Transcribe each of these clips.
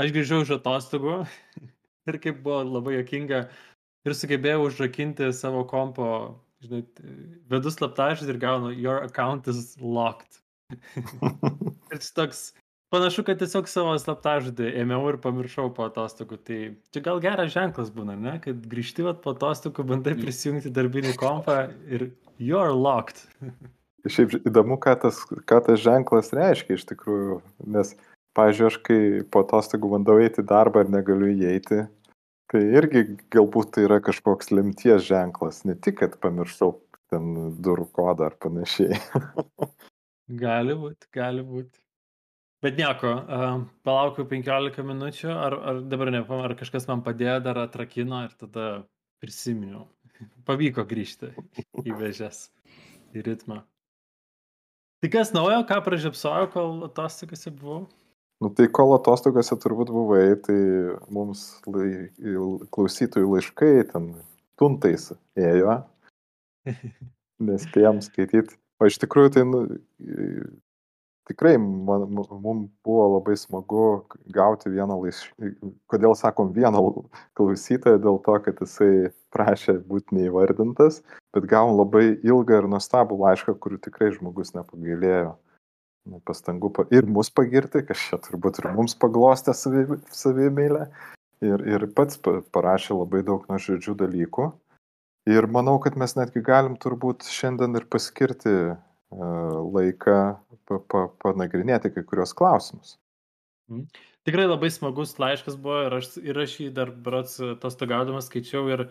aš grįžau iš atostogų ir kaip buvo labai jokinga ir sugebėjau užrakinti savo kompo, žinai, vedu slaptažodį ir gaunu, your account is locked. ir toks, panašu, kad tiesiog savo slaptažodį ėmiau ir pamiršau po atostogų. Tai čia gal geras ženklas būna, ne? Kad grįžti vat, po atostogų, bandai prisijungti darbinį kompą ir you're locked. Šiaip įdomu, ką tas, ką tas ženklas reiškia iš tikrųjų, nes, pažiūrėjau, aš kai po atostogų bandau eiti į darbą ir negaliu įeiti, tai irgi galbūt tai yra kažkoks lemties ženklas, ne tik, kad pamiršau ten durų kodą ar panašiai. gali būti, gali būti. Bet nieko, palaukiu 15 minučių, ar, ar dabar ne, ar kažkas man padėjo, dar atrakino ir tada prisiminiau. Pavyko grįžti į vežės, į ritmą. Tai kas naujo, ką pražiopsojau, kol atostogose buvau? Nu tai kol atostogose turbūt buvai, tai mums lai, klausytojų laiškai ten tuntais ėjo, nespėjom skaityti. O iš tikrųjų tai nu, tikrai man, mums buvo labai smagu gauti vieną laišką. Kodėl sakom vieną klausytoją? Dėl to, kad jisai prašė būti neįvardintas, bet gavom labai ilgą ir nuostabų laišką, kuriuo tikrai žmogus nepagailėjo pastangų ir mus pagirti, kas čia turbūt ir mums paglostė savimėlę. Ir, ir pats parašė labai daug nuoširdžių dalykų. Ir manau, kad mes netgi galim turbūt šiandien ir paskirti laiką pa, pa, panagrinėti kai kurios klausimus. Mm. Tikrai labai smagus laiškas buvo ir aš, ir aš jį dar brats atostogaudamas skaičiau ir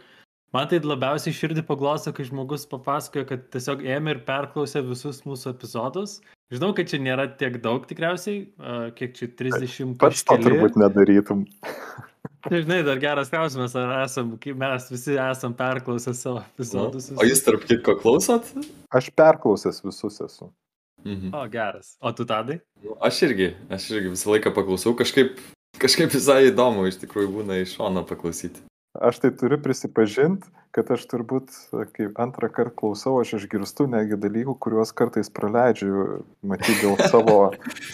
man tai labiausiai širdį paglosto, kai žmogus papasakoja, kad tiesiog ėmė ir perklausė visus mūsų epizodus. Žinau, kad čia nėra tiek daug tikriausiai, kiek čia 30 Pats to turbūt nedarytum. Tai žinai, dar geras klausimas, ar esam, mes visi esam perklausę savo epizodus. O jūs tarp kitko klausot? Aš perklausęs visus esu. Mhm. O, geras. O tu tadai? Nu, aš irgi, aš irgi visą laiką paklausau, kažkaip, kažkaip visai įdomu iš tikrųjų būna iš šono paklausyti. Aš tai turiu prisipažinti, kad aš turbūt, kai antrą kartą klausau, aš išgirstu negi dalykų, kuriuos kartais praleidžiu, matyti dėl savo,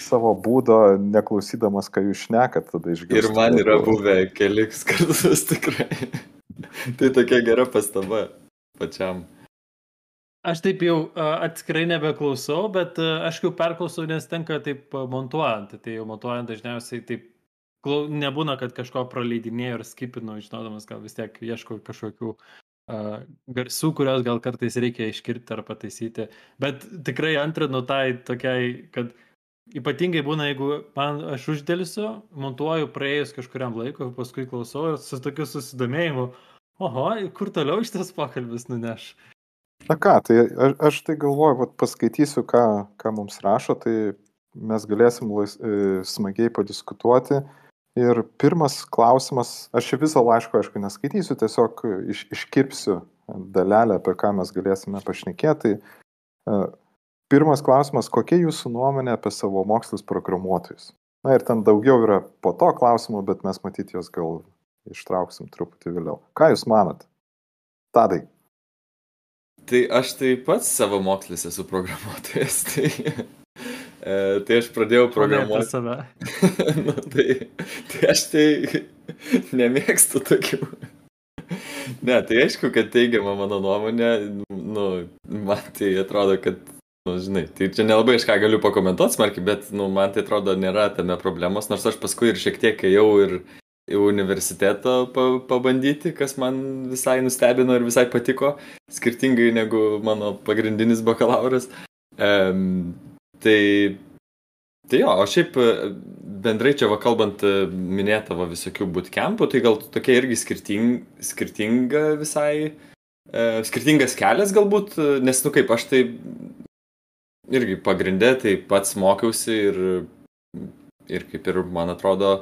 savo būdo, neklausydamas, ką jūs šnekat, tada išgirstu. Ir man yra buvę keliks kartus tikrai. tai tokia gera pastaba pačiam. Aš taip jau atskirai nebeklausau, bet aš jau perklausau, nes tenka taip montuojant. Tai jau montuojant dažniausiai taip nebūna, kad kažko praleidinėjau ir skipinu, žinodamas, gal vis tiek ieškau kažkokių uh, garsų, kurios gal kartais reikia iškirti ar pataisyti. Bet tikrai antrinu tai tokiai, kad ypatingai būna, jeigu man aš uždėlsiu, montuoju praėjus kažkuriam laikui, paskui klausau ir su tokiu susidomėjimu, oho, kur toliau šitas pokalbis nuneš. Na ką, tai aš, aš tai galvoju, vat, paskaitysiu, ką, ką mums rašo, tai mes galėsim lais, e, smagiai padiskutuoti. Ir pirmas klausimas, aš čia visą laišką, aišku, neskaitysiu, tiesiog iš, iškirpsiu dalelę, apie ką mes galėsime pašnekėti. Tai, pirmas klausimas, kokia jūsų nuomonė apie savo mokslus programuotojus? Na ir ten daugiau yra po to klausimų, bet mes matyti jos gal ištrauksim truputį vėliau. Ką jūs manat? Tadai. Tai aš taip pats savo mokslis esu programuotojas. Tai E, tai aš pradėjau programuoti. save. nu, tai, tai aš tai nemėgstu tokių. ne, tai aišku, kad teigiama mano nuomonė, nu, man tai atrodo, kad, nu, žinai, tai čia nelabai aš ką galiu pakomentuoti smarkiai, bet, nu, man tai atrodo nėra tame problemos, nors aš paskui ir šiek tiek ėjau ir į universitetą pa, pabandyti, kas man visai nustebino ir visai patiko, skirtingai negu mano pagrindinis bakalauras. Um, Tai, tai jo, o šiaip e, bendrai čia va kalbant, e, minėta va visokių bootcampų, tai gal tokia irgi skirting, skirtinga visai, e, skirtingas kelias galbūt, nes, nu kaip, aš tai irgi pagrindė, tai pats mokiausi ir, ir kaip ir man atrodo,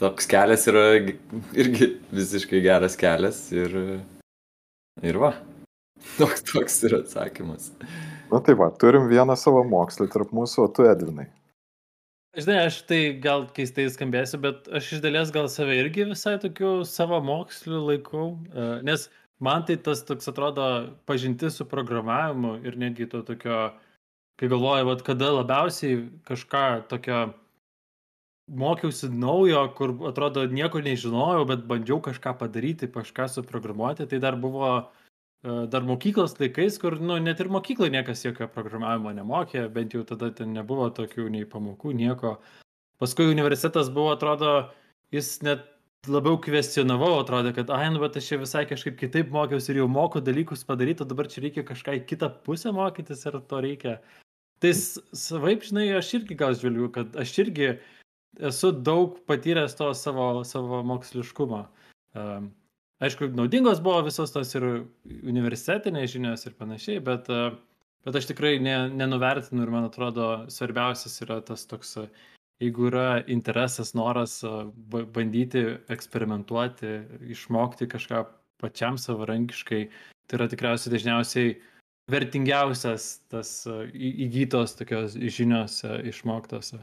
toks kelias yra irgi visiškai geras kelias ir, ir va, toks, toks yra atsakymas. Na tai va, turim vieną savo mokslį tarp mūsų, o tu Edvinai. Žinai, aš tai gal keistai skambėsiu, bet aš iš dalies gal save irgi visai tokiu savo moksliu laikau, e, nes man tai tas toks atrodo pažintis su programavimu ir netgi to tokio, kai galvoju, vad kada labiausiai kažką tokio mokiausi naujo, kur atrodo nieko nežinojau, bet bandžiau kažką padaryti, kažką suprogramuoti, tai dar buvo e, dar mokyklos laikais, kur nu, net ir mokykloje niekas jokio programavimo nemokė, bent jau tada ten nebuvo tokių nei pamokų, nieko. Paskui universitetas buvo, atrodo, jis net labiau kvestionavau, atrodė, kad, ai, nu, bet aš čia visai kažkaip kitaip mokiausi ir jau moku dalykus padaryti, o dabar čia reikia kažką į kitą pusę mokytis ir to reikia. Tai savaip, žinai, aš irgi gal žvelgiu, kad aš irgi esu daug patyręs to savo, savo moksliškumo. Um, aišku, naudingos buvo visos tos ir universitetinės žinios ir panašiai, bet, uh, bet aš tikrai ne, nenuvertinu ir man atrodo svarbiausias yra tas toks, jeigu yra interesas, noras uh, bandyti eksperimentuoti, išmokti kažką pačiam savarankiškai, tai yra tikriausiai dažniausiai vertingiausias tas įgytos tokios žinios išmoktos.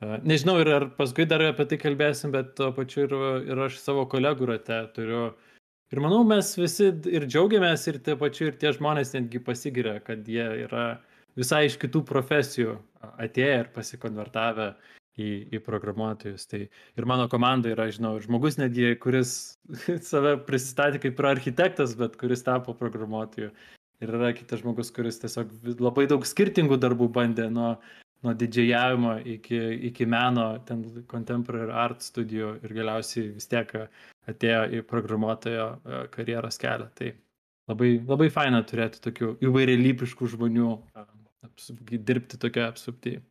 Nežinau, ir ar paskui dar apie tai kalbėsim, bet tuo pačiu ir, ir aš savo kolegų rate turiu. Ir manau, mes visi ir džiaugiamės, ir tie pačiu, ir tie žmonės netgi pasigiria, kad jie yra visai iš kitų profesijų atėję ir pasikonvertavę į, į programuotojus. Tai ir mano komanda yra, žinau, žmogus netgi, kuris save prisistatė kaip ir architektas, bet kuris tapo programuotoju. Ir yra kitas žmogus, kuris tiesiog labai daug skirtingų darbų bandė nuo nuo didžėjavimo iki, iki meno, ten contemporary art studijų ir galiausiai vis tiek atėjo į programuotojo e, karjeros kelią. Tai labai, labai faina turėti tokių įvairialypiškų žmonių, dirbti tokia apsuptyje.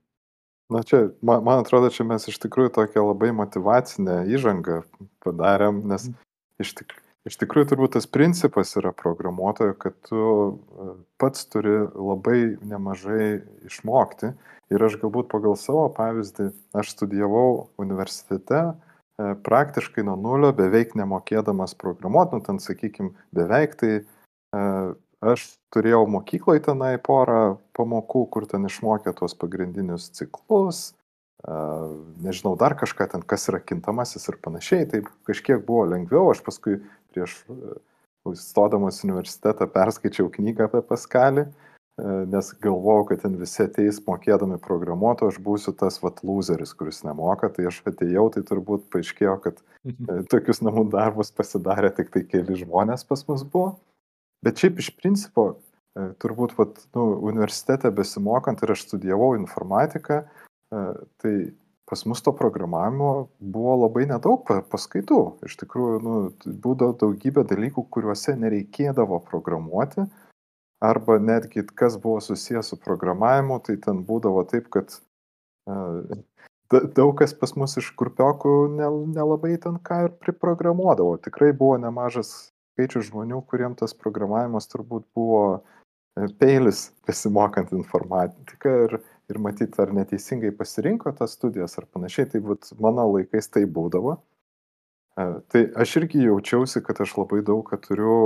Na čia, man, man atrodo, čia mes iš tikrųjų tokią labai motivacinę įžangą padarėm, nes mhm. iš tikrųjų Iš tikrųjų, turbūt tas principas yra programuotojo, kad tu e, pats turi labai nemažai išmokti. Ir aš galbūt pagal savo pavyzdį, aš studijavau universitete e, praktiškai nuo nulio, beveik nemokėdamas programuoti, nu ten sakykime, beveik tai e, aš turėjau mokykloje tenai porą pamokų, kur ten išmokė tuos pagrindinius ciklus, nežinau, dar kažką ten, kas yra kintamasis ir panašiai, tai kažkiek buvo lengviau, aš paskui prieš e, stodamas universitetą perskaičiau knygą apie Paskalį, e, nes galvojau, kad ten visi ateis mokėdami programuoto, aš būsiu tas vat loseris, kuris nemoka, tai aš atėjau, tai turbūt paaiškėjo, kad mhm. e, tokius namų darbus pasidarė tik tai keli žmonės pas mus buvo. Bet šiaip iš principo, turbūt vat, nu, universitete besimokant ir aš studijavau informatiką, tai pas mus to programavimo buvo labai nedaug paskaitų. Iš tikrųjų, nu, būdavo daugybė dalykų, kuriuose nereikėdavo programuoti, arba netgi kas buvo susijęs su programavimu, tai ten būdavo taip, kad uh, daug kas pas mus iš kurpiokų nelabai ten ką ir priprogramuodavo. Tikrai buvo nemažas skaičius žmonių, kuriems tas programavimas turbūt buvo e, peilis besimokant informatiką ir ir matyt, ar neteisingai pasirinko tas studijas ar panašiai, tai vat, mano laikais tai būdavo. Tai aš irgi jaučiausi, kad aš labai daug ką turiu,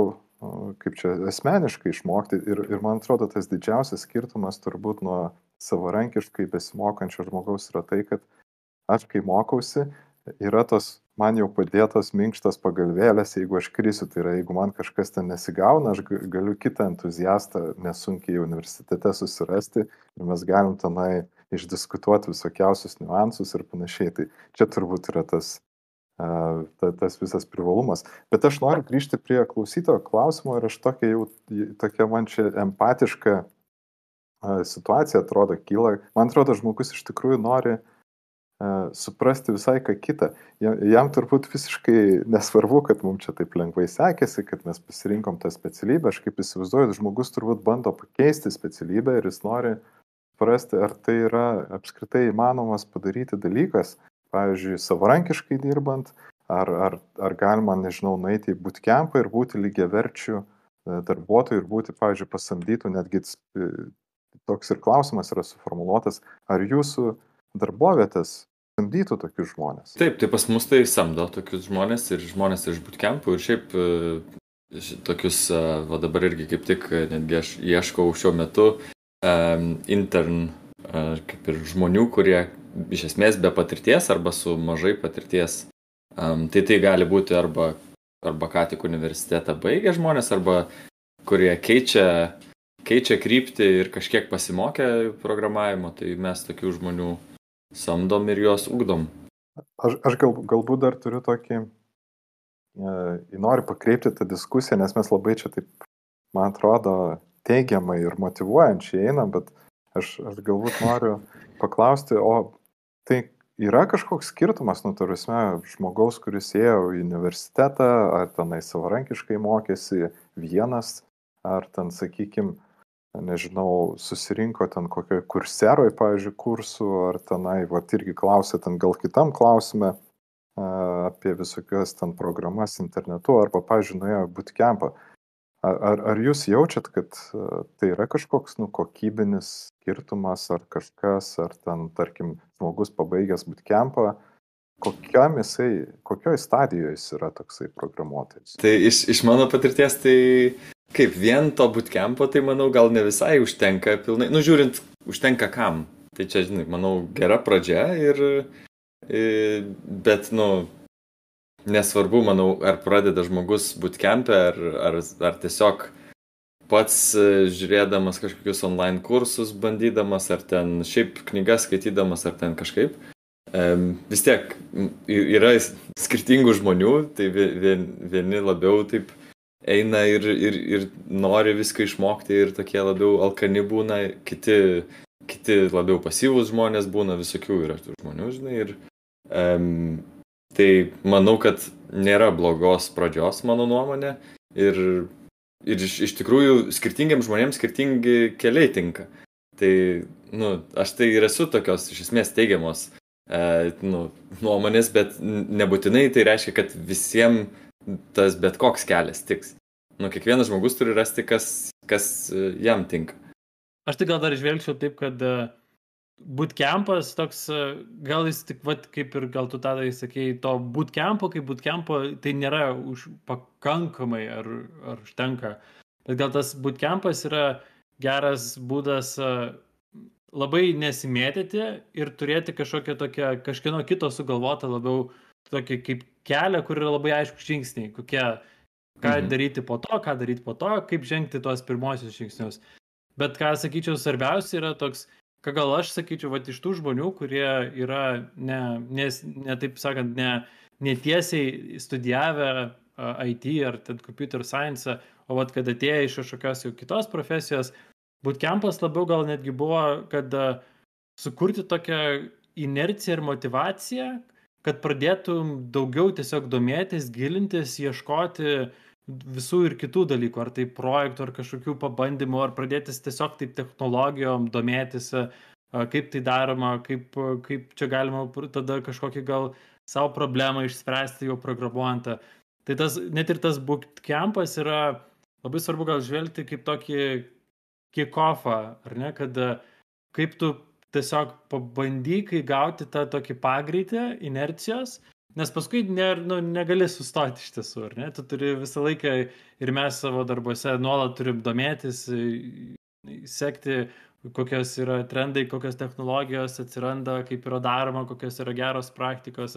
kaip čia, asmeniškai išmokti ir, ir man atrodo, tas didžiausias skirtumas turbūt nuo savarankiškai besimokančio žmogaus yra tai, kad aš kai mokausi, yra tos man jau padėtos minkštos pagalvėlės, jeigu aš krisiu, tai yra, jeigu man kažkas ten nesigauna, aš galiu kitą entuziastą nesunkiai universitete susirasti ir mes galim tenai išdiskutuoti visokiausius niuansus ir panašiai. Tai čia turbūt yra tas, ta, tas visas privalumas. Bet aš noriu grįžti prie klausytojo klausimo ir aš tokia jau, tokia man čia empatiška situacija atrodo kyla. Man atrodo, žmogus iš tikrųjų nori uh, suprasti visai ką kitą. Jam turbūt visiškai nesvarbu, kad mums čia taip lengvai sekėsi, kad mes pasirinkom tą specialybę. Aš kaip įsivaizduoju, žmogus turbūt bando pakeisti specialybę ir jis nori suprasti, ar tai yra apskritai įmanomas padaryti dalykas, pavyzdžiui, savarankiškai dirbant, ar, ar, ar galima, nežinau, nueiti į bootcampą ir būti lygiaverčių e, darbuotojų ir būti, pavyzdžiui, pasamdytų, netgi e, toks ir klausimas yra suformuoluotas, ar jūsų darbovietės samdytų tokius žmonės. Taip, tai pas mus tai samdo tokius žmonės ir žmonės iš bootcampų ir šiaip e, tokius, e, va dabar irgi kaip tik e, netgi aš ieškau šiuo metu um, intern uh, kaip ir žmonių, kurie iš esmės be patirties arba su mažai patirties. Um, tai tai gali būti arba, arba ką tik universitetą baigę žmonės, arba kurie keičia, keičia kryptį ir kažkiek pasimokė programavimo, tai mes tokių žmonių samdom ir juos ugdom. Aš, aš gal, galbūt dar turiu tokį, e, noriu pakreipti tą diskusiją, nes mes labai čia taip, man atrodo, teigiamai ir motivuojančiai einam, bet aš, aš galbūt noriu paklausti, o tai yra kažkoks skirtumas, nu, tarusme, žmogaus, kuris ėjo į universitetą, ar tenai savarankiškai mokėsi vienas, ar ten, sakykime, nežinau, susirinko ten kokioj kurseroj, pavyzdžiui, kursų, ar tenai, va, irgi klausė ten gal kitam klausime apie visokias ten programas internetu, arba, pavyzdžiui, nuėjo bootcampą. Ar, ar, jūs jaučiat, kad tai yra kažkoks, nu, kokybinis skirtumas, ar kažkas, ar ten, tarkim, žmogus pabaigęs bootcampą, kokiam jisai, kokioj stadijoje jis yra toksai programuotojas? Tai iš, iš mano patirties, tai Kaip vien to bootcampo, tai manau gal ne visai užtenka pilnai, nu žiūrint, užtenka kam. Tai čia, žinai, manau, gera pradžia ir, bet, nu, nesvarbu, manau, ar pradeda žmogus bootcampę, ar, ar, ar tiesiog pats e, žiūrėdamas kažkokius online kursus, bandydamas, ar ten šiaip knygas skaitydamas, ar ten kažkaip. Vis tiek yra skirtingų žmonių, tai vieni labiau taip eina ir, ir, ir nori viską išmokti ir tokie labiau alkani būna, kiti, kiti labiau pasyvūs žmonės būna, visokių yra tų žmonių, žinai. Ir, um, tai manau, kad nėra blogos pradžios, mano nuomonė. Ir, ir iš, iš tikrųjų skirtingiams žmonėms skirtingi keliai tinka. Tai, nu, aš tai ir esu tokios iš esmės teigiamos e, nu, nuomonės, bet nebūtinai tai reiškia, kad visiems tas bet koks kelias tiks. Nu, kiekvienas žmogus turi rasti, kas, kas e, jam tinka. Aš tai gal dar žvelgčiau taip, kad e, bootcampas toks, e, gal jis tik, vat, kaip ir gal tu tada įsakėjai, to bootcampo, kaip bootcampo, tai nėra už pakankamai ar, ar užtenka. Bet gal tas bootcampas yra geras būdas labai nesimėtyti ir turėti kažkokią tokią, kažkieno kito sugalvotą labiau tokį kaip kelią, kur yra labai aišku žingsniai, kokie, ką mhm. daryti po to, ką daryti po to, kaip žengti tuos pirmosius žingsnius. Bet ką sakyčiau, svarbiausia yra toks, ką gal aš sakyčiau, va iš tų žmonių, kurie yra, ne, ne, ne taip sakant, ne, netiesiai studijavę IT ar ten computer science, o vat kad atėję iš kažkokios jau kitos profesijos, bootcampas labiau gal netgi buvo, kad sukurti tokią inerciją ir motivaciją, kad pradėtum daugiau tiesiog domėtis, gilintis, ieškoti visų ir kitų dalykų, ar tai projektų, ar kažkokių pabandymų, ar pradėtis tiesiog taip technologijom domėtis, kaip tai daroma, kaip, kaip čia galima tada kažkokį gal savo problemą išspręsti jau programuojant. Tai tas, net ir tas bootcampas yra labai svarbu gal žvelgti kaip tokį kick-offą, ar ne, kad kaip tu tiesiog pabandyk įgauti tą tokį pagreitį, inercijos, nes paskui ne, nu, negali sustoti iš tiesų, ar ne? Tu turi visą laiką ir mes savo darbuose nuolat turim domėtis, sekti, kokios yra trendai, kokios technologijos atsiranda, kaip yra daroma, kokios yra geros praktikos.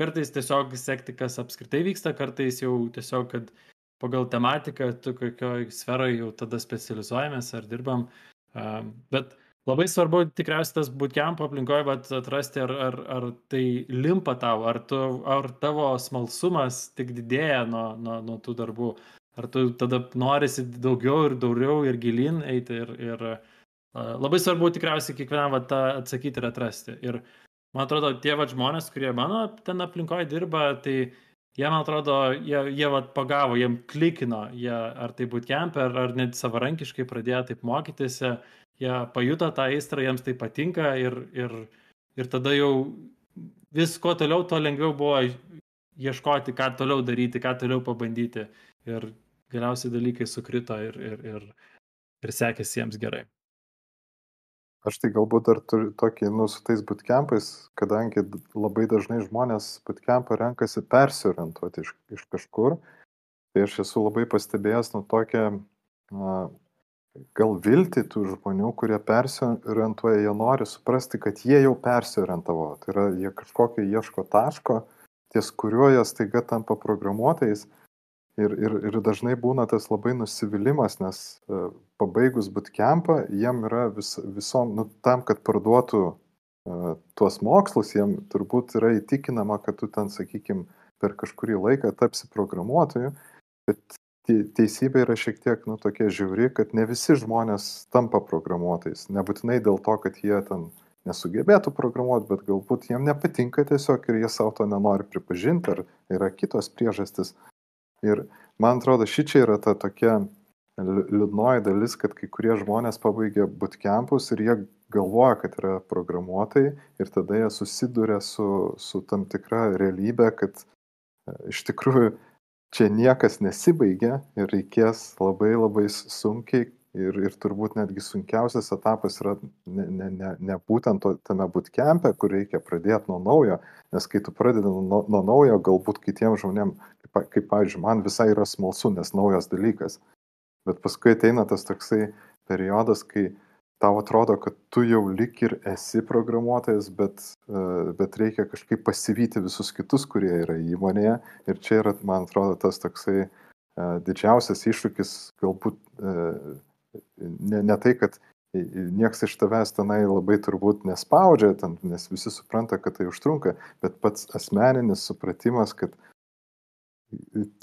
Kartais tiesiog sekti, kas apskritai vyksta, kartais jau tiesiog, kad pagal tematiką, tu kokioje sferoje jau tada specializuojamės ar dirbam. Bet Labai svarbu tikriausiai tas bootcamp aplinkoje, bet atrasti, ar, ar, ar tai limpa tau, ar, tu, ar tavo smalsumas tik didėja nuo, nuo, nuo tų darbų, ar tu tada norisi daugiau ir daugiau ir gilin eiti. Ir, ir labai svarbu tikriausiai kiekvienam va, tą atsakyti ir atrasti. Ir man atrodo, tie va žmonės, kurie mano ten aplinkoje dirba, tai jie, man atrodo, jie, jie va pagavo, jiem klikino, jie ar tai bootcamp, ar, ar net savarankiškai pradėjo taip mokytis. Jie, pajuto tą aistrą, jiems tai patinka ir, ir, ir tada jau vis kuo toliau, tuo lengviau buvo ieškoti, ką toliau daryti, ką toliau pabandyti. Ir galiausiai dalykai sukrito ir, ir, ir, ir sekėsi jiems gerai. Aš tai galbūt dar turiu tokį, nu, su tais bootcampais, kadangi labai dažnai žmonės bootcampą renkasi persiorientuoti iš, iš kažkur, tai aš esu labai pastebėjęs, nu, tokią na, gal viltį tų žmonių, kurie persiorientuoja, jie nori suprasti, kad jie jau persiorientavo. Tai yra, jie kažkokio ieško taško, ties kuriuo jie staiga tampa programuotojais. Ir, ir, ir dažnai būna tas labai nusivylimas, nes uh, pabaigus bootcampą, jiem yra vis, visom, nu, tam, kad parduotų uh, tuos mokslus, jiem turbūt yra įtikinama, kad tu ten, sakykime, per kažkurį laiką tapsi programuotoju, bet teisybė yra šiek tiek, nu, tokia žiauri, kad ne visi žmonės tampa programuotojais. Nebūtinai dėl to, kad jie ten nesugebėtų programuoti, bet galbūt jiem nepatinka tiesiog ir jie savo to nenori pripažinti, ar yra kitos priežastis. Ir man atrodo, ši čia yra ta tokia liūdnoji dalis, kad kai kurie žmonės pabaigia bootcampus ir jie galvoja, kad yra programuotojai ir tada jie susiduria su, su tam tikra realybė, kad e, iš tikrųjų čia niekas nesibaigia ir reikės labai labai sunkiai ir, ir turbūt netgi sunkiausias etapas yra ne, ne, ne, ne būtent to, tame bootcamp'e, kur reikia pradėti nuo naujo, nes kai tu pradedi nuo, nuo naujo, galbūt kitiems žmonėms, kaip, kaip pavyzdžiui, man visai yra smalsu, nes naujas dalykas. Bet paskui ateina tas toksai periodas, kai tau atrodo, kad tu jau lik ir esi programuotojas, bet, e, bet reikia kažkaip pasivyti visus kitus, kurie yra įmonėje. Ir čia yra, man atrodo, tas toksai e, didžiausias iššūkis, galbūt e, ne, ne tai, kad nieks iš tavęs tenai labai turbūt nespaudžia, ten, nes visi supranta, kad tai užtrunka, bet pats asmeninis supratimas, kad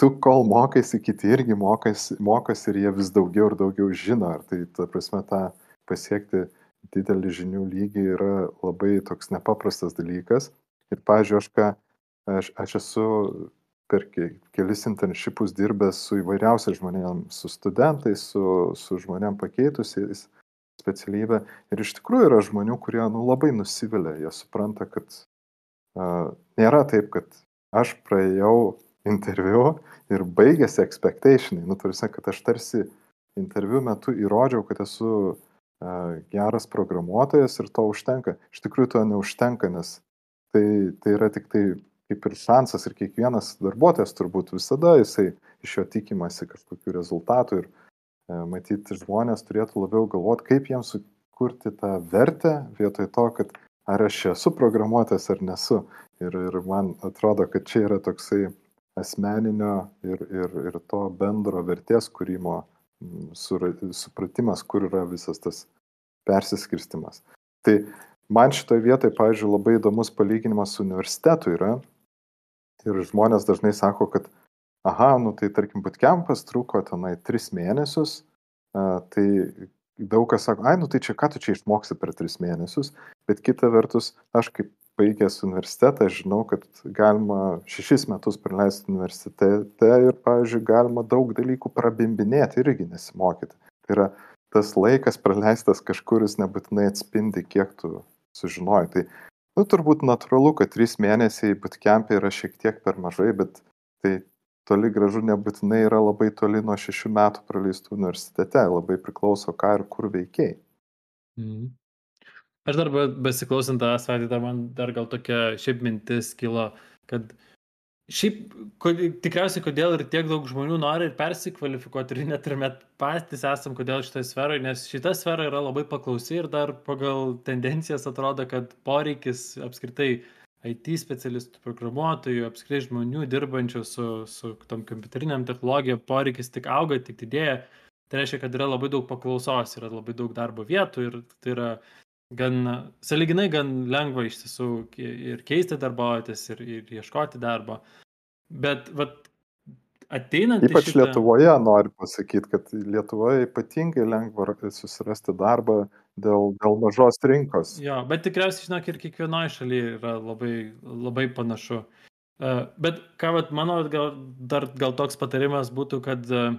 tu kol mokaiesi, kiti irgi mokasi, mokasi ir jie vis daugiau ir daugiau žino. Ar tai, ta prasme, tą pasiekti didelį žinių lygį yra labai toks nepaprastas dalykas. Ir, pažiūrėjau, aš ką, aš, aš esu per kelis internshipus dirbęs su įvairiausiais žmonėmis, su studentais, su, su žmonėm pakeitusiais specialybę. Ir iš tikrųjų yra žmonių, kurie nu, labai nusivilia, jie supranta, kad uh, nėra taip, kad aš praėjau interviu ir baigėsi expectationai. Nu, tarsi, kad aš tarsi interviu metu įrodžiau, kad esu geras programuotojas ir to užtenka. Iš tikrųjų to neužtenka, nes tai, tai yra tik tai kaip ir šansas ir kiekvienas darbuotojas turbūt visada jisai iš jo tikimasi kažkokių rezultatų ir e, matyti žmonės turėtų labiau galvoti, kaip jiems sukurti tą vertę vietoj to, kad ar aš esu programuotojas ar nesu. Ir, ir man atrodo, kad čia yra toksai asmeninio ir, ir, ir to bendro vertės kūrimo supratimas, kur yra visas tas persiskirstimas. Tai man šitoje vietoje, pavyzdžiui, labai įdomus palyginimas su universitetu yra. Ir žmonės dažnai sako, kad, aha, nu tai tarkim, bootcampas truko tenai tris mėnesius, tai daug kas sako, ai, nu tai čia ką tu čia išmoksi per tris mėnesius, bet kita vertus, aš kaip baigęs universitetą, žinau, kad galima šešis metus praleisti universitete ir, pavyzdžiui, galima daug dalykų prabimbinėti irgi nesimokyti. Tai yra tas laikas praleistas kažkur jis nebūtinai atspindi, kiek tu sužinoji. Tai, nu, turbūt natūralu, kad trys mėnesiai bootcampė yra šiek tiek per mažai, bet tai toli gražu nebūtinai yra labai toli nuo šešių metų praleistų universitete, labai priklauso, ką ir kur veikiai. Mhm. Aš dar besiklausant tą savaitę, man dar gal tokia šiaip mintis kilo, kad šiaip kod, tikriausiai kodėl ir tiek daug žmonių nori ir persikvalifikuoti ir net ir met patys esam, kodėl šitoje sferoje, nes šita sfera yra labai paklausi ir dar pagal tendencijas atrodo, kad poreikis apskritai IT specialistų, programuotojų, apskritai žmonių dirbančių su, su tom kompiuteriniam technologijom, poreikis tik auga, tik didėja. Tai reiškia, kad yra labai daug paklausos, yra labai daug darbo vietų ir tai yra gan sąlyginai gan lengva iš tiesų ir keisti darbovietes, ir, ir ieškoti darbo. Bet vat, ateinant Ypač šitą... Lietuvoje noriu pasakyti, kad Lietuvoje ypatingai lengva susirasti darbą dėl, dėl mažos rinkos. Jo, bet tikriausiai, žinok, ir kiekvienoje šalyje yra labai, labai panašu. Uh, bet ką, vat, mano gal, dar gal toks patarimas būtų, kad uh,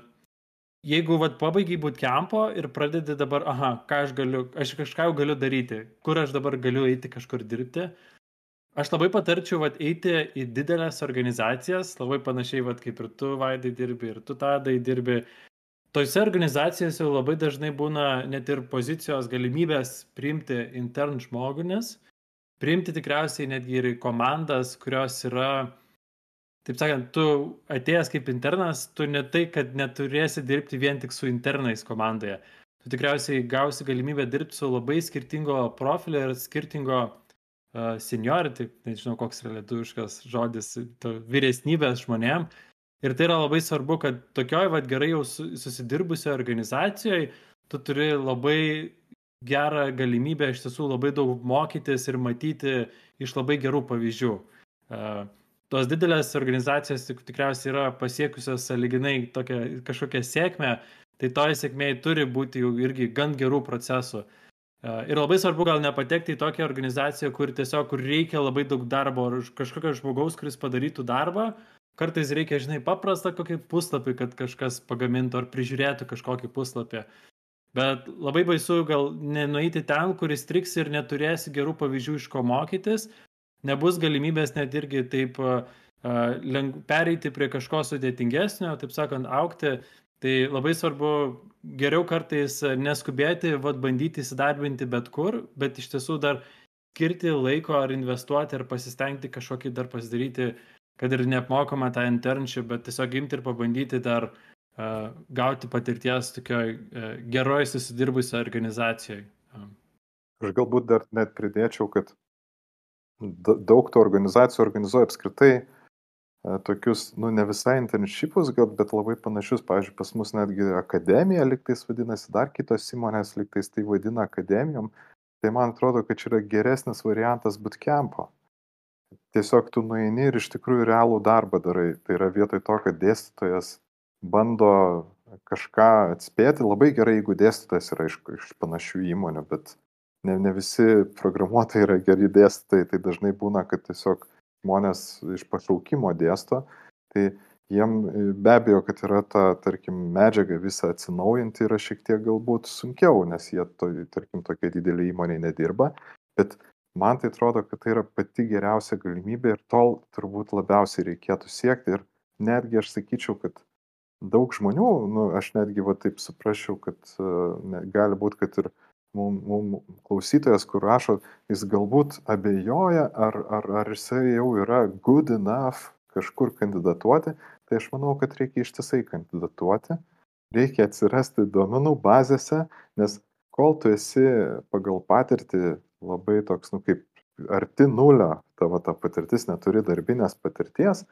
jeigu vat pabaigiai bootcampo ir pradedi dabar, aha, ką aš galiu, aš kažką jau galiu daryti, kur aš dabar galiu eiti kažkur dirbti, aš labai patarčiau vat eiti į didelės organizacijas, labai panašiai vat kaip ir tu, Vaidai, dirbi, ir tu tadai dirbi. Tose organizacijose labai dažnai būna net ir pozicijos galimybės priimti intern žmogunis, priimti tikriausiai netgi ir komandas, kurios yra taip sakant, tu atėjęs kaip internas, tu ne tai, kad neturėsi dirbti vien tik su internais komandoje. Tu tikriausiai gausi galimybę dirbti su labai skirtingo profilio ir skirtingo uh, seniority, nežinau koks yra lietuviškas žodis, vyresnybės žmonėm. Ir tai yra labai svarbu, kad tokioj vad gerai jau susidirbusioje organizacijoje tu turi labai gerą galimybę iš tiesų labai daug mokytis ir matyti iš labai gerų pavyzdžių. Uh, tos didelės organizacijos tik, tikriausiai yra pasiekusios saliginai tokią kažkokią sėkmę, tai toje sėkmėje turi būti jau irgi gan gerų procesų. Uh, ir labai svarbu gal nepatekti į tokią organizaciją, kur tiesiog kur reikia labai daug darbo ar kažkokio žmogaus, kuris padarytų darbą. Kartais reikia, žinai, paprastą kokį puslapį, kad kažkas pagamintų ar prižiūrėtų kažkokį puslapį. Bet labai baisu gal nenueiti ten, kuris triks ir neturėsi gerų pavyzdžių iš ko mokytis, nebus galimybės net irgi taip uh, leng, pereiti prie kažko sudėtingesnio, taip sakant, aukti. Tai labai svarbu geriau kartais neskubėti, vad bandyti įsidarbinti bet kur, bet iš tiesų dar skirti laiko ar investuoti ar pasistengti kažkokį dar pasidaryti, kad ir neapmokamą tą internship, bet tiesiog imti ir pabandyti dar uh, gauti patirties tokioj geroj susidirbusioj organizacijoj. Aš galbūt dar net pridėčiau, kad daug tų organizacijų organizuoja apskritai tokius, nu, ne visai internshipus, gal, bet labai panašius, pavyzdžiui, pas mus netgi akademija liktais vadinasi, dar kitos įmonės liktais tai vadina akademijom, tai man atrodo, kad čia yra geresnis variantas bootcampo. Tiesiog tu nueini ir iš tikrųjų realų darbą darai. Tai yra vietoj to, kad dėstytojas bando kažką atspėti. Labai gerai, jeigu dėstytojas yra iš, iš panašių įmonių, bet ne, ne visi programuotojai yra geri dėstytojai, tai dažnai būna, kad tiesiog žmonės iš pašaukimo dėsto, tai jiem e, be abejo, kad yra ta, tarkim, medžiaga visą atsinaujinti yra šiek tiek galbūt sunkiau, nes jie, to, tarkim, tokia didelė įmonė nedirba, bet man tai atrodo, kad tai yra pati geriausia galimybė ir tol turbūt labiausiai reikėtų siekti ir netgi aš sakyčiau, kad daug žmonių, nu, aš netgi va taip suprasčiau, kad ne, gali būti, kad ir mums mum klausytojas, kur rašo, jis galbūt abejoja, ar, ar, ar jisai jau yra good enough kažkur kandidatuoti, tai aš manau, kad reikia ištisai kandidatuoti, reikia atsirasti duomenų bazėse, nes kol tu esi pagal patirtį labai toks, nu kaip arti nulio, tavo ta patirtis neturi darbinės patirties,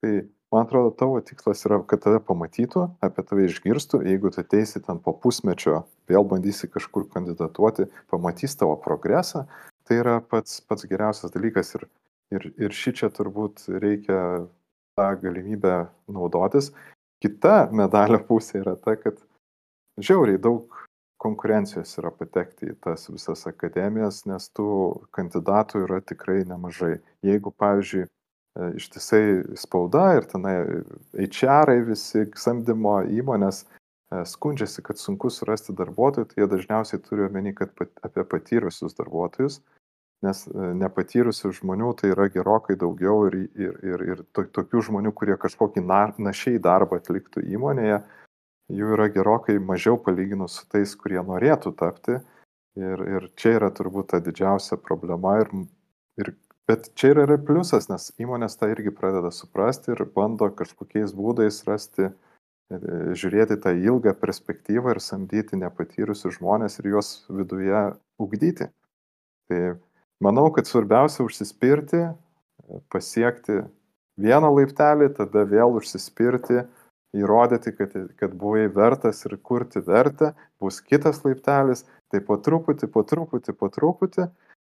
tai man atrodo tavo tikslas yra kad tave pamatytų apie tave išgirstų jeigu tu ateisi ten po pusmečio vėl bandysi kažkur kandidatuoti pamatys tavo progresą tai yra pats pats geriausias dalykas ir ir ir šičia turbūt reikia tą galimybę naudotis kita medalio pusė yra ta kad žiauriai daug konkurencijos yra patekti į tas visas akademijas, nes tų kandidatų yra tikrai nemažai. Jeigu, pavyzdžiui, ištisai spauda ir tenai HR visi samdymo įmonės e, skundžiasi, kad sunku surasti darbuotojų, tai jie dažniausiai turi omeny, kad pat, apie patyrusius darbuotojus, nes e, nepatyrusių žmonių tai yra gerokai daugiau ir, ir, ir, ir to, tokių žmonių, kurie kažkokį na, našiai darbą atliktų įmonėje, jų yra gerokai mažiau palyginus su tais, kurie norėtų tapti. Ir, ir čia yra turbūt ta didžiausia problema ir, ir Bet čia yra ir pliusas, nes įmonės tą irgi pradeda suprasti ir bando kažkokiais būdais rasti, e, žiūrėti tą ilgą perspektyvą ir samdyti nepatyrusius žmonės ir juos viduje ugdyti. Tai manau, kad svarbiausia užsispirti, pasiekti vieną laiptelį, tada vėl užsispirti, įrodyti, kad, kad buvai vertas ir kurti vertę, bus kitas laiptelis, tai po truputį, po truputį, po truputį.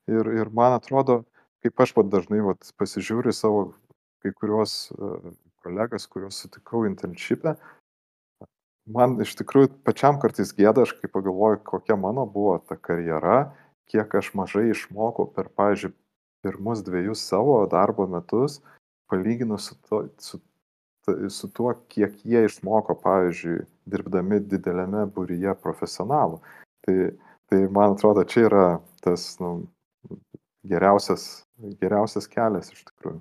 Ir, ir man atrodo, kaip aš vat dažnai vat pasižiūriu savo kai kuriuos e, kolegas, kuriuos sutikau internship'e, man iš tikrųjų pačiam kartais gėda, aš kai pagalvoju, kokia mano buvo ta karjera, kiek aš mažai išmokau per, pavyzdžiui, pirmus dviejus savo darbo metus, palyginus su, to, su, su tuo, kiek jie išmoko, pavyzdžiui, dirbdami didelėme būryje profesionalų. Tai, tai man atrodo, čia yra tas nu, geriausias geriausias kelias iš tikrųjų.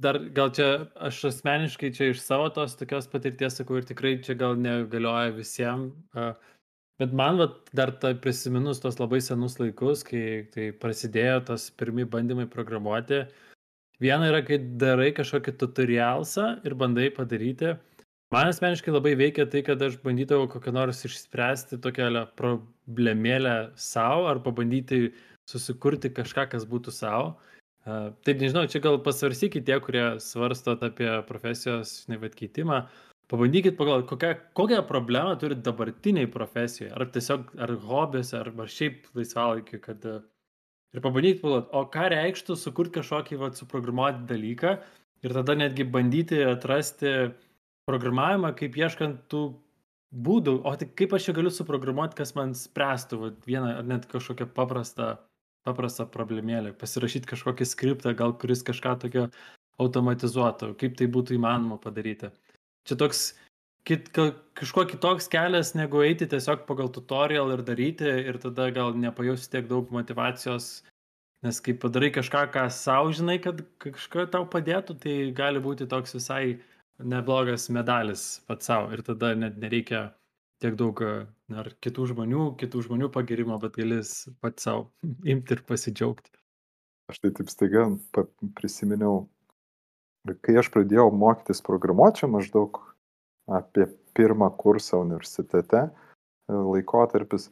Dar gal čia aš asmeniškai čia iš savo tos tokios patirties sakau ir tikrai čia gal negalioja visiems, bet man vat, dar tai prisiminus tos labai senus laikus, kai tai prasidėjo tos pirmi bandymai programuoti, viena yra, kai darai kažkokį tutorialsą ir bandai padaryti. Man asmeniškai labai veikia tai, kad aš bandydavau kokią nors išspręsti tokią problemėlę savo ar pabandyti susikurti kažką, kas būtų savo. Tai nežinau, čia gal pasvarsykite tie, kurie svarstot apie profesijos, žinai, vad keitimą. pabandykit pagalvoti, kokią, kokią problemą turit dabartiniai profesijoje, ar tiesiog, ar hobiuose, ar, šiaip laisvalaikiu, kad ir pabandykit pagalvoti, o ką reikštų sukurti kažkokį, va, suprogramuoti dalyką ir tada netgi bandyti atrasti programavimą, kaip ieškant tų būdų, o tai kaip aš čia galiu suprogramuoti, kas man spręstų va, vieną ar net kažkokią paprastą, paprastą problemėlę, pasirašyti kažkokį skriptą, gal kuris kažką tokio automatizuotų, kaip tai būtų įmanoma padaryti. Čia toks kit, kažkuo kitoks kelias, negu eiti tiesiog pagal tutorial ir daryti ir tada gal nepajausi tiek daug motivacijos, nes kai padarai kažką, ką savo žinai, kad kažką tau padėtų, tai gali būti toks visai neblogas medalis pats savo ir tada net nereikia tiek daug ar kitų žmonių, kitų žmonių pagirimo, bet galis pats savo imti ir pasidžiaugti. Aš tai taip staiga prisiminiau, kai aš pradėjau mokytis programuoti, čia maždaug apie pirmą kursą universitete laikotarpis,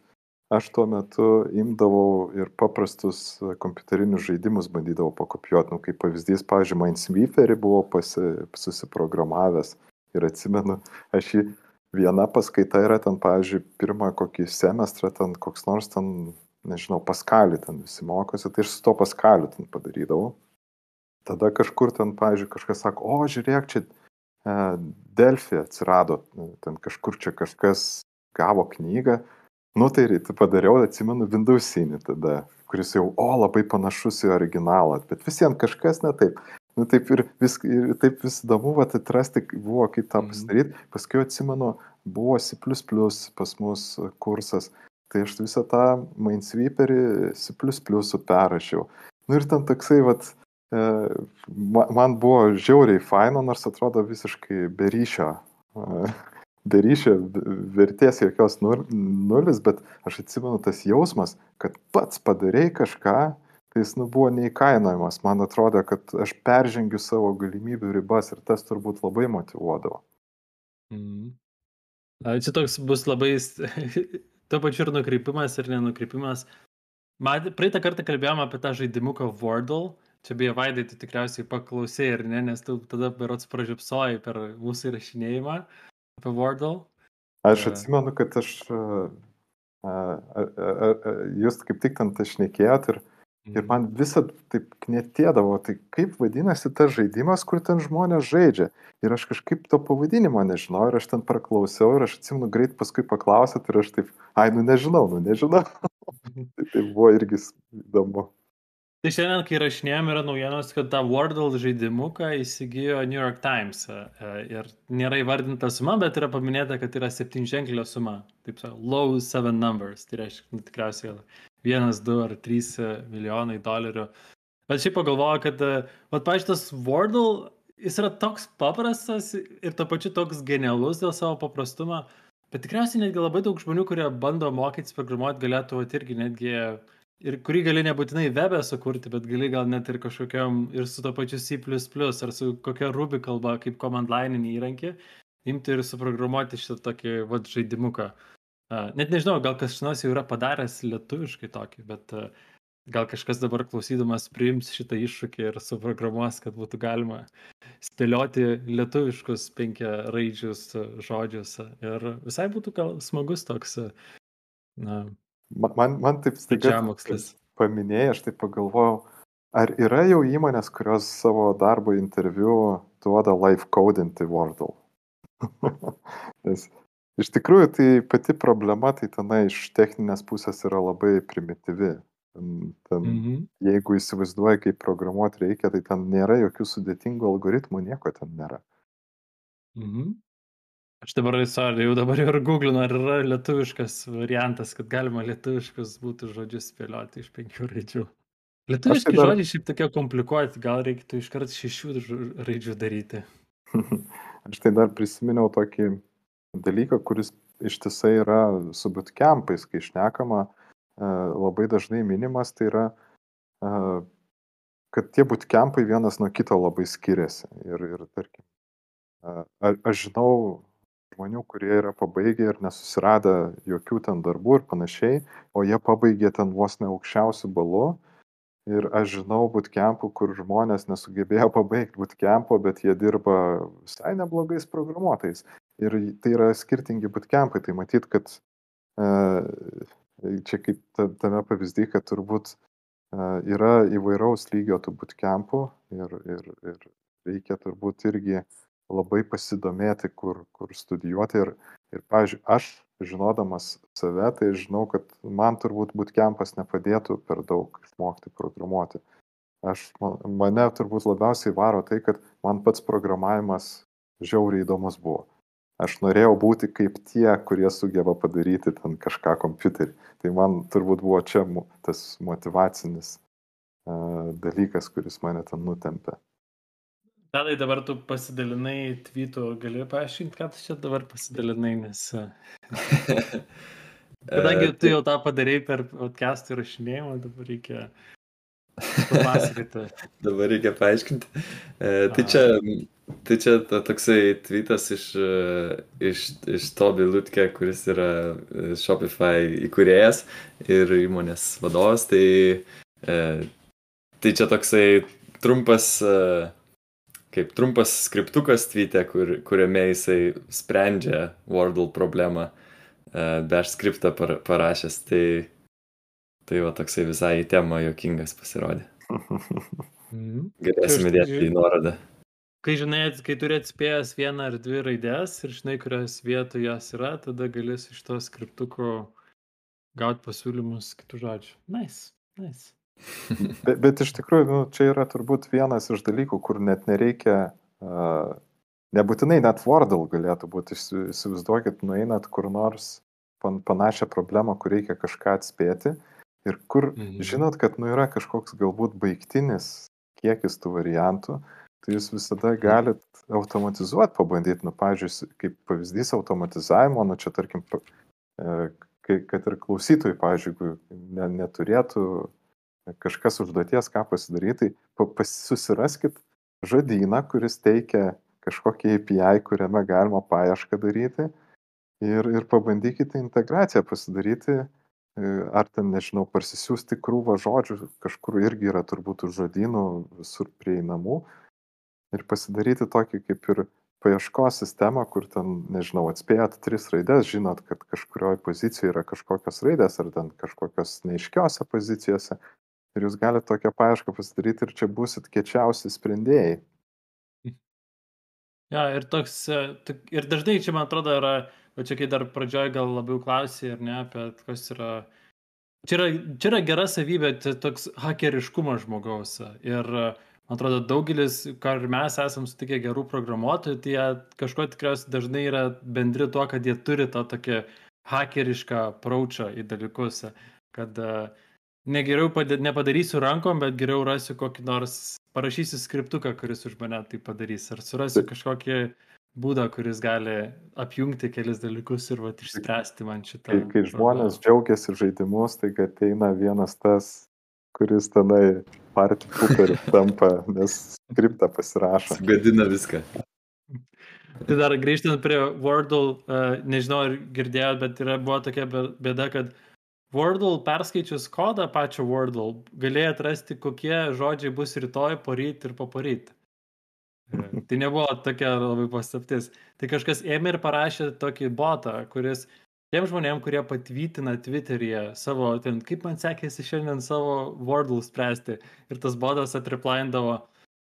aš tuo metu imdavau ir paprastus kompiuterinius žaidimus bandydavau pakopijuoti. Nu, kaip pavyzdys, pavyzdžiui, Minesweeperį buvau pasi, susiprogramavęs ir atsimenu, aš jį viena paskaita yra ten, pavyzdžiui, pirmą kokį semestrą, ten koks nors ten, nežinau, paskalį ten visi mokosi, tai aš su to paskaliu ten padarydavau. Tada kažkur ten, pavyzdžiui, kažkas sako, o žiūrėk, čia e, Delfį atsirado, ten kažkur čia kažkas gavo knygą, Nu tai padariau, atsimenu, Windowsinį tada, kuris jau, o, labai panašus į originalą, bet visiems kažkas ne taip. Nu taip ir, vis, ir taip vis įdomu, va, atrasti buvo, kaip tą mhm. pasidaryti. Paskui atsimenu, buvo C pas mus kursas, tai aš visą tą Minesweeperį C perrašiau. Nu ir ten toksai, va, e, man buvo žiauriai faino, nors atrodo visiškai beryšio be ryšio vertės jokios nulis, bet aš atsimenu tas jausmas, kad pats padarėjai kažką, tai jis nu, buvo neįkainojamas. Man atrodo, kad aš peržengiu savo galimybių ribas ir tas turbūt labai motivuodavo. Mm. Čia toks bus labai, tuo pačiu ir nukreipimas, ir nenukreipimas. Man, praeitą kartą kalbėjome apie tą žaidimuką Wordle. Čia beje, Vaidai, tu tikriausiai paklausai, ar ne, nes tu tada berots pražiopsoji per mūsų įrašinėjimą apie Wardle? Aš atsimenu, kad aš, jūs kaip tik ten tai šnekėjot ir, ir mhm. man visą taip knetėdavo, tai kaip vadinasi tas žaidimas, kur ten žmonės žaidžia. Ir aš kažkaip to pavadinimo nežinau ir aš ten praklausiau ir aš atsimenu greit paskui paklausėt ir aš taip, ai, nu nežinau, nu nežinau. tai, tai buvo irgi įdomu. Tai šiandien, kai rašinėjom, yra naujienos, kad tą Wordle žaidimuką įsigijo New York Times. E, e, ir nėra įvardinta suma, bet yra paminėta, kad yra septynženklio suma. Taip sakant, low seven numbers. Tai reiškia, nu, tikriausiai vienas, du ar trys milijonai dolerių. Bet šiaip pagalvoju, kad, vat, pažiūrėjau, tas Wordle, jis yra toks paprastas ir to pačiu toks genialus dėl savo paprastumo. Bet tikriausiai netgi labai daug žmonių, kurie bando mokytis programuoti, galėtų vat, irgi netgi ir kurį gali nebūtinai webę sukurti, bet gali gal net ir kažkokiam ir su to pačiu C++ ar su kokia Ruby kalba kaip command line įrankį, imti ir suprogramuoti šitą tokį vad žaidimuką. Uh, net nežinau, gal kažkas jau yra padaręs lietuviškai tokį, bet uh, gal kažkas dabar klausydamas priims šitą iššūkį ir suprogramuos, kad būtų galima spėlioti lietuviškus penkia raidžius žodžius. Ir visai būtų gal smagus toks na, Man, man taip staiga paminėjai, aš taip pagalvojau, ar yra jau įmonės, kurios savo darbo interviu duoda live codinti Wordle? Nes iš tikrųjų tai pati problema, tai tenai iš techninės pusės yra labai primityvi. Ten, mhm. Jeigu įsivaizduoji, kaip programuoti reikia, tai ten nėra jokių sudėtingų algoritmų, nieko ten nėra. Mhm. Aš dabar, sorry, jau dabar ir googlinu, ar yra lietuviškas variantas, kad galima lietuviškus būtų žodžius spėlioti iš penkių raidžių. Lietuviški tai dar... žodžiai šiaip tokie komplikuoti, gal reikėtų iškart šešių raidžių daryti. Aš tai dar prisiminiau tokį dalyką, kuris ištisai yra su bootcampais, kai išnekama, e, labai dažnai minimas, tai yra, e, kad tie bootcampai vienas nuo kito labai skiriasi. Ir, ir tarkim, e, aš žinau žmonių, kurie yra pabaigę ir nesusiradę jokių ten darbų ir panašiai, o jie pabaigė ten vos ne aukščiausių balų. Ir aš žinau bootcampų, kur žmonės nesugebėjo pabaigti bootcampo, bet jie dirba visai neblogais programuotojais. Ir tai yra skirtingi bootcampai, tai matyt, kad čia kaip tame pavyzdį, kad turbūt yra įvairaus lygio tų bootcampų ir, ir, ir reikia turbūt irgi labai pasidomėti, kur, kur studijuoti. Ir, ir pavyzdžiui, aš žinodamas save, tai žinau, kad man turbūt bootcampas nepadėtų per daug išmokti programuoti. Aš, mane turbūt labiausiai varo tai, kad man pats programavimas žiauriai įdomus buvo. Aš norėjau būti kaip tie, kurie sugeba padaryti ten kažką kompiuterį. Tai man turbūt buvo čia tas motivacinis uh, dalykas, kuris mane ten nutempė. Tadai, dabar tu pasidalinai tweetu, gali paaiškinti, ką tu čia dabar pasidalinai, nes... Kadangi tu jau tą padarai per podcast'ų įrašinėjimą, dabar reikia papasakoti. dabar reikia paaiškinti. E, tai čia, tai čia ta, toksai tweetas iš, iš, iš Toby Lutke, kuris yra Shopify įkūrėjas ir įmonės vadovas. Tai, e, tai čia toksai trumpas... E, kaip trumpas skriptukas tweetė, kur, kuriame jisai sprendžia Wordle problemą, uh, dash skriptą par, parašęs. Tai, tai va toksai visai į temą jokingas pasirodė. Mhm. Galėsime dėti į nuorodą. Kai žinai, kai turi atspėjęs vieną ar dvi raidės ir žinai, kurios vietoje jos yra, tada galėsi iš to skriptuko gauti pasiūlymus kitų žodžių. Nice, nice. Bet, bet iš tikrųjų, nu, čia yra turbūt vienas iš dalykų, kur net nereikia, uh, nebūtinai net Wordle galėtų būti, įsivaizduokit, nueinat kur nors pan, panašią problemą, kur reikia kažką atspėti ir kur mhm. žinot, kad nu, yra kažkoks galbūt baigtinis kiekis tų variantų, tai jūs visada mhm. galit automatizuoti, pabandyti, nu, pavyzdžiui, kaip pavyzdys automatizavimo, nu, čia tarkim, kad ir klausytojai, pavyzdžiui, ne, neturėtų kažkas užduoties, ką pasidaryti, tai susiraskit žodyną, kuris teikia kažkokį API, kuriame galima paiešką daryti ir, ir pabandykite integraciją pasidaryti, e, ar ten, nežinau, parsisiųsti krūvą žodžių, kažkur irgi yra turbūt už žodynų visur prieinamų ir pasidaryti tokį kaip ir paieškos sistemą, kur ten, nežinau, atspėjot tris raidės, žinot, kad kažkurioje pozicijoje yra kažkokios raidės ar ten kažkokios neiškiose pozicijose ir jūs galite tokią paiešką pasidaryti ir čia busit kiečiausi sprendėjai. Ja, ir, toks, e, ir dažnai čia, man atrodo, yra, o čia kai dar pradžioje gal labiau klausai, ar ne, apie kas yra. Čia yra, čia yra gera savybė, tai toks hakeriškumas žmogaus. Ir man atrodo, daugelis, ką ir mes esam sutikę gerų programuotojų, tai jie kažkuo tikriausiai dažnai yra bendri tuo, kad jie turi tą tokį hakerišką praučą į dalykus. Kad uh, negeriau padė, nepadarysiu rankom, bet geriau rasiu kokį nors, parašysiu skriptuką, kuris už mane tai padarys. Ar surasiu kažkokį būdą, kuris gali apjungti kelis dalykus ir vat, išspręsti man šitą. Kai, kai žmonės džiaugiasi žaidimus, tai kad ateina vienas tas, kuris tenai partį puperį tampa, nes skriptą pasirašo. Gadina viską. Tai dar grįžtant prie Wordle, uh, nežinau ar girdėjot, bet yra, buvo tokia bėda, kad uh, Wordle perskaičius kodą pačio Wordle, galėjai atrasti, kokie žodžiai bus rytoj, poryt ir paporyt. Tai nebuvo tokia labai paslaptis. Tai kažkas ėmė ir parašė tokį botą, kuris tiem žmonėm, kurie patvytina Twitter'yje savo, ten, kaip man sekėsi šiandien savo Wordle spręsti. Ir tas botas atriplaindavo,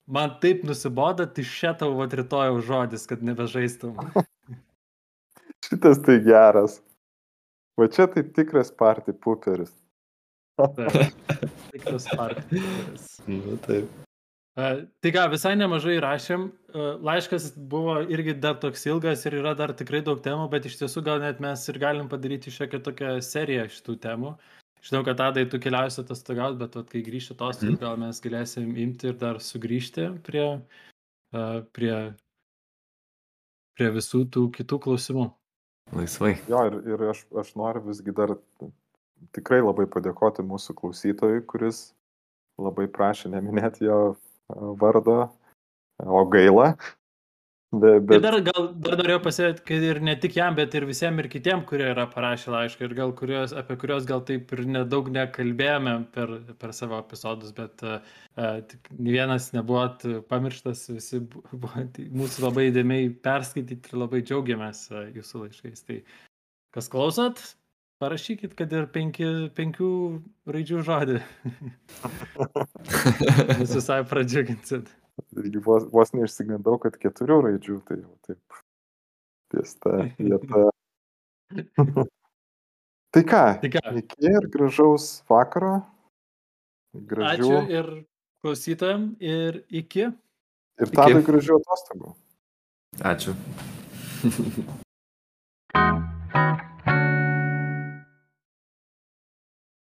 man taip nusiboda, tai šia tavo rytojaus žodis, kad nebežaistum. Šitas tai geras. Va čia tai tikras party puperis. tikras party puperis. Nu, taip. Uh, tai ką, visai nemažai rašėm. Uh, laiškas buvo irgi dar toks ilgas ir yra dar tikrai daug temų, bet iš tiesų gal net mes ir galim padaryti šiokią tokią seriją šitų temų. Žinau, kad tadai tu keliausi atostogauti, bet vat, kai grįši atostogų, mm. gal mes galėsim imti ir dar sugrįžti prie, uh, prie, prie visų tų kitų klausimų. Laisvai. Jo, ir, ir aš, aš noriu visgi dar tikrai labai padėkoti mūsų klausytojui, kuris labai prašė neminėti jo vardo, o gaila. Be, Ir bet, dar, gal, dar norėjau pasakyti, kad ir ne tik jam, bet ir visiems ir kitiem, kurie yra parašę laišką ir gal kurios, apie kuriuos gal taip ir nedaug nekalbėjome per, per savo epizodus, bet uh, tik vienas nebuvot pamirštas, visi bu- buvo mūsų labai įdėmiai perskaityti ir labai džiaugiamės uh, jūsų laiškais. Tai kas klausot, parašykit, kad ir penki, penkių raidžių žodį. Jūs visai pradžiuginsit. vos, vos neišsigandau, kad keturių raidžių, tai jau taip ties ta vieta. tai ką, Tai ką, iki ir gražaus vakaro. Gražių. ačiū ir klausytojam ir iki. Ir tadai gražių atostogų. Ačiū.